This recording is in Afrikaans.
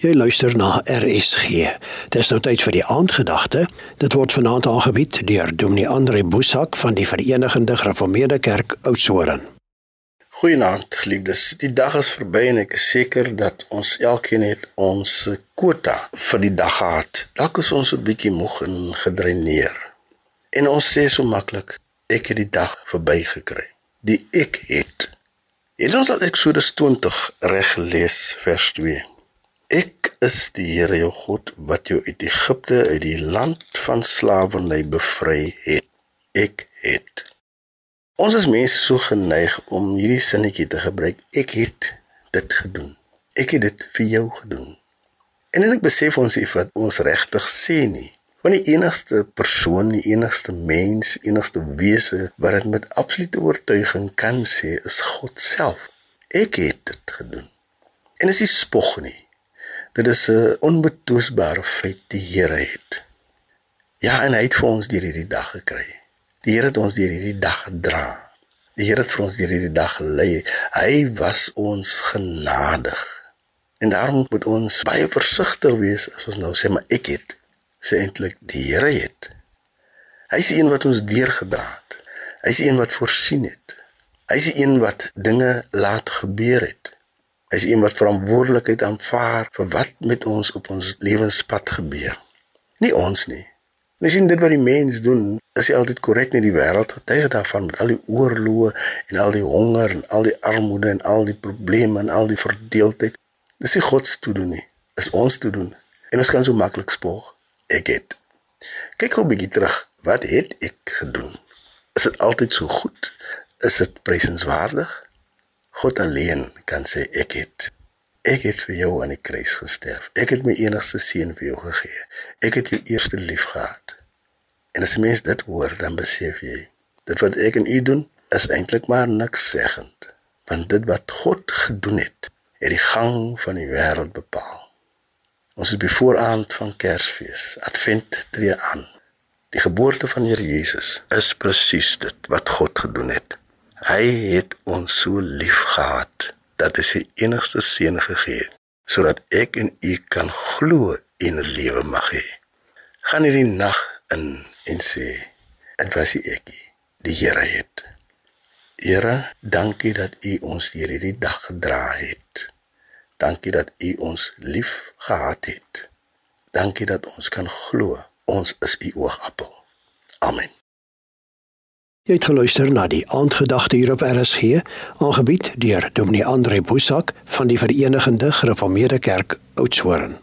Jy luister na RSG. Dis nou tyd vir die aandgedagte. Dit word vanaand aangebied deur Dominee Andre Boesak van die Verenigde Gereformeerde Kerk Oudtshoorn. Goeienaand, geliefdes. Die dag is verby en ek is seker dat ons elkeen het ons kwota vir die dag gehad. Dalk is ons 'n bietjie moeg en gedreineer. En ons sê so maklik, ek het die dag verby gekry. Die ek het. Het ons al Eksodus 20 reg gelees vers 2. Ek is die Here jou God wat jou uit Egipte uit die land van slawerny bevry het. Ek het. Ons as mense so geneig om hierdie sinnetjie te gebruik. Ek het dit gedoen. Ek het dit vir jou gedoen. En ek besef ons nie wat ons regtig sê nie. Want die enigste persoon, die enigste mens, enigste wese wat dit met absolute oortuiging kan sê, is God self. Ek het dit gedoen. En is nie spog nie. Dit is 'n onbetwisbare feit die Here het. Ja, en hy het vir ons deur hierdie dag gekry. Die Here het ons deur hierdie dag gedra. Die Here het vir ons deur hierdie dag gelei. Hy was ons genadig. En daarom moet ons baie versigtig wees as ons nou sê maar ek het sê eintlik die Here het. Hy is die een wat ons deurgedra het. Hy is die een wat voorsien het. Hy is die een wat dinge laat gebeur het. Is een wat verantwoordelikheid aanvaar vir wat met ons op ons lewenspad gebeur. Nie ons nie. Ons sien dit wat die mens doen, is nie altyd korrek nie die wêreld getuig daarvan met al die oorloë en al die honger en al die armoede en al die probleme en al die verdeeldheid. Dis nie God se toe doen nie, is ons toe doen. En ons kan so maklik spog. Ek het. Kyk gou 'n bietjie terug. Wat het ek gedoen? Is dit altyd so goed? Is dit prysenswaardig? God alleen kan sê ek het ek het vir jou aan die kruis gesterf. Ek het my enigste seun vir jou gegee. Ek het jou eerste lief gehad. En as mens dit hoor, dan besef jy, dit wat ek en u doen is eintlik maar niks seggend, want dit wat God gedoen het, het die gang van die wêreld bepaal. Ons is bevooraan van Kersfees. Advent tree aan. Die geboorte van Here Jesus is presies dit wat God gedoen het. Hy het ons so lief gehad dat hy sy enigste seun gegee het sodat ek en u kan glo en lewe mag hê. Gaan hierdie nag in en sê dit was ek die Here het. Here, dankie dat u ons deur hierdie dag gedra het. Dankie dat u ons lief gehad het. Dankie dat ons kan glo ons is u oogappel. Amen. Jy het geluister na die aandgedagte hier op RSG, aangebied deur Dominee Andre Boesak van die Verenigde Gereformeerde Kerk Oudtshoorn.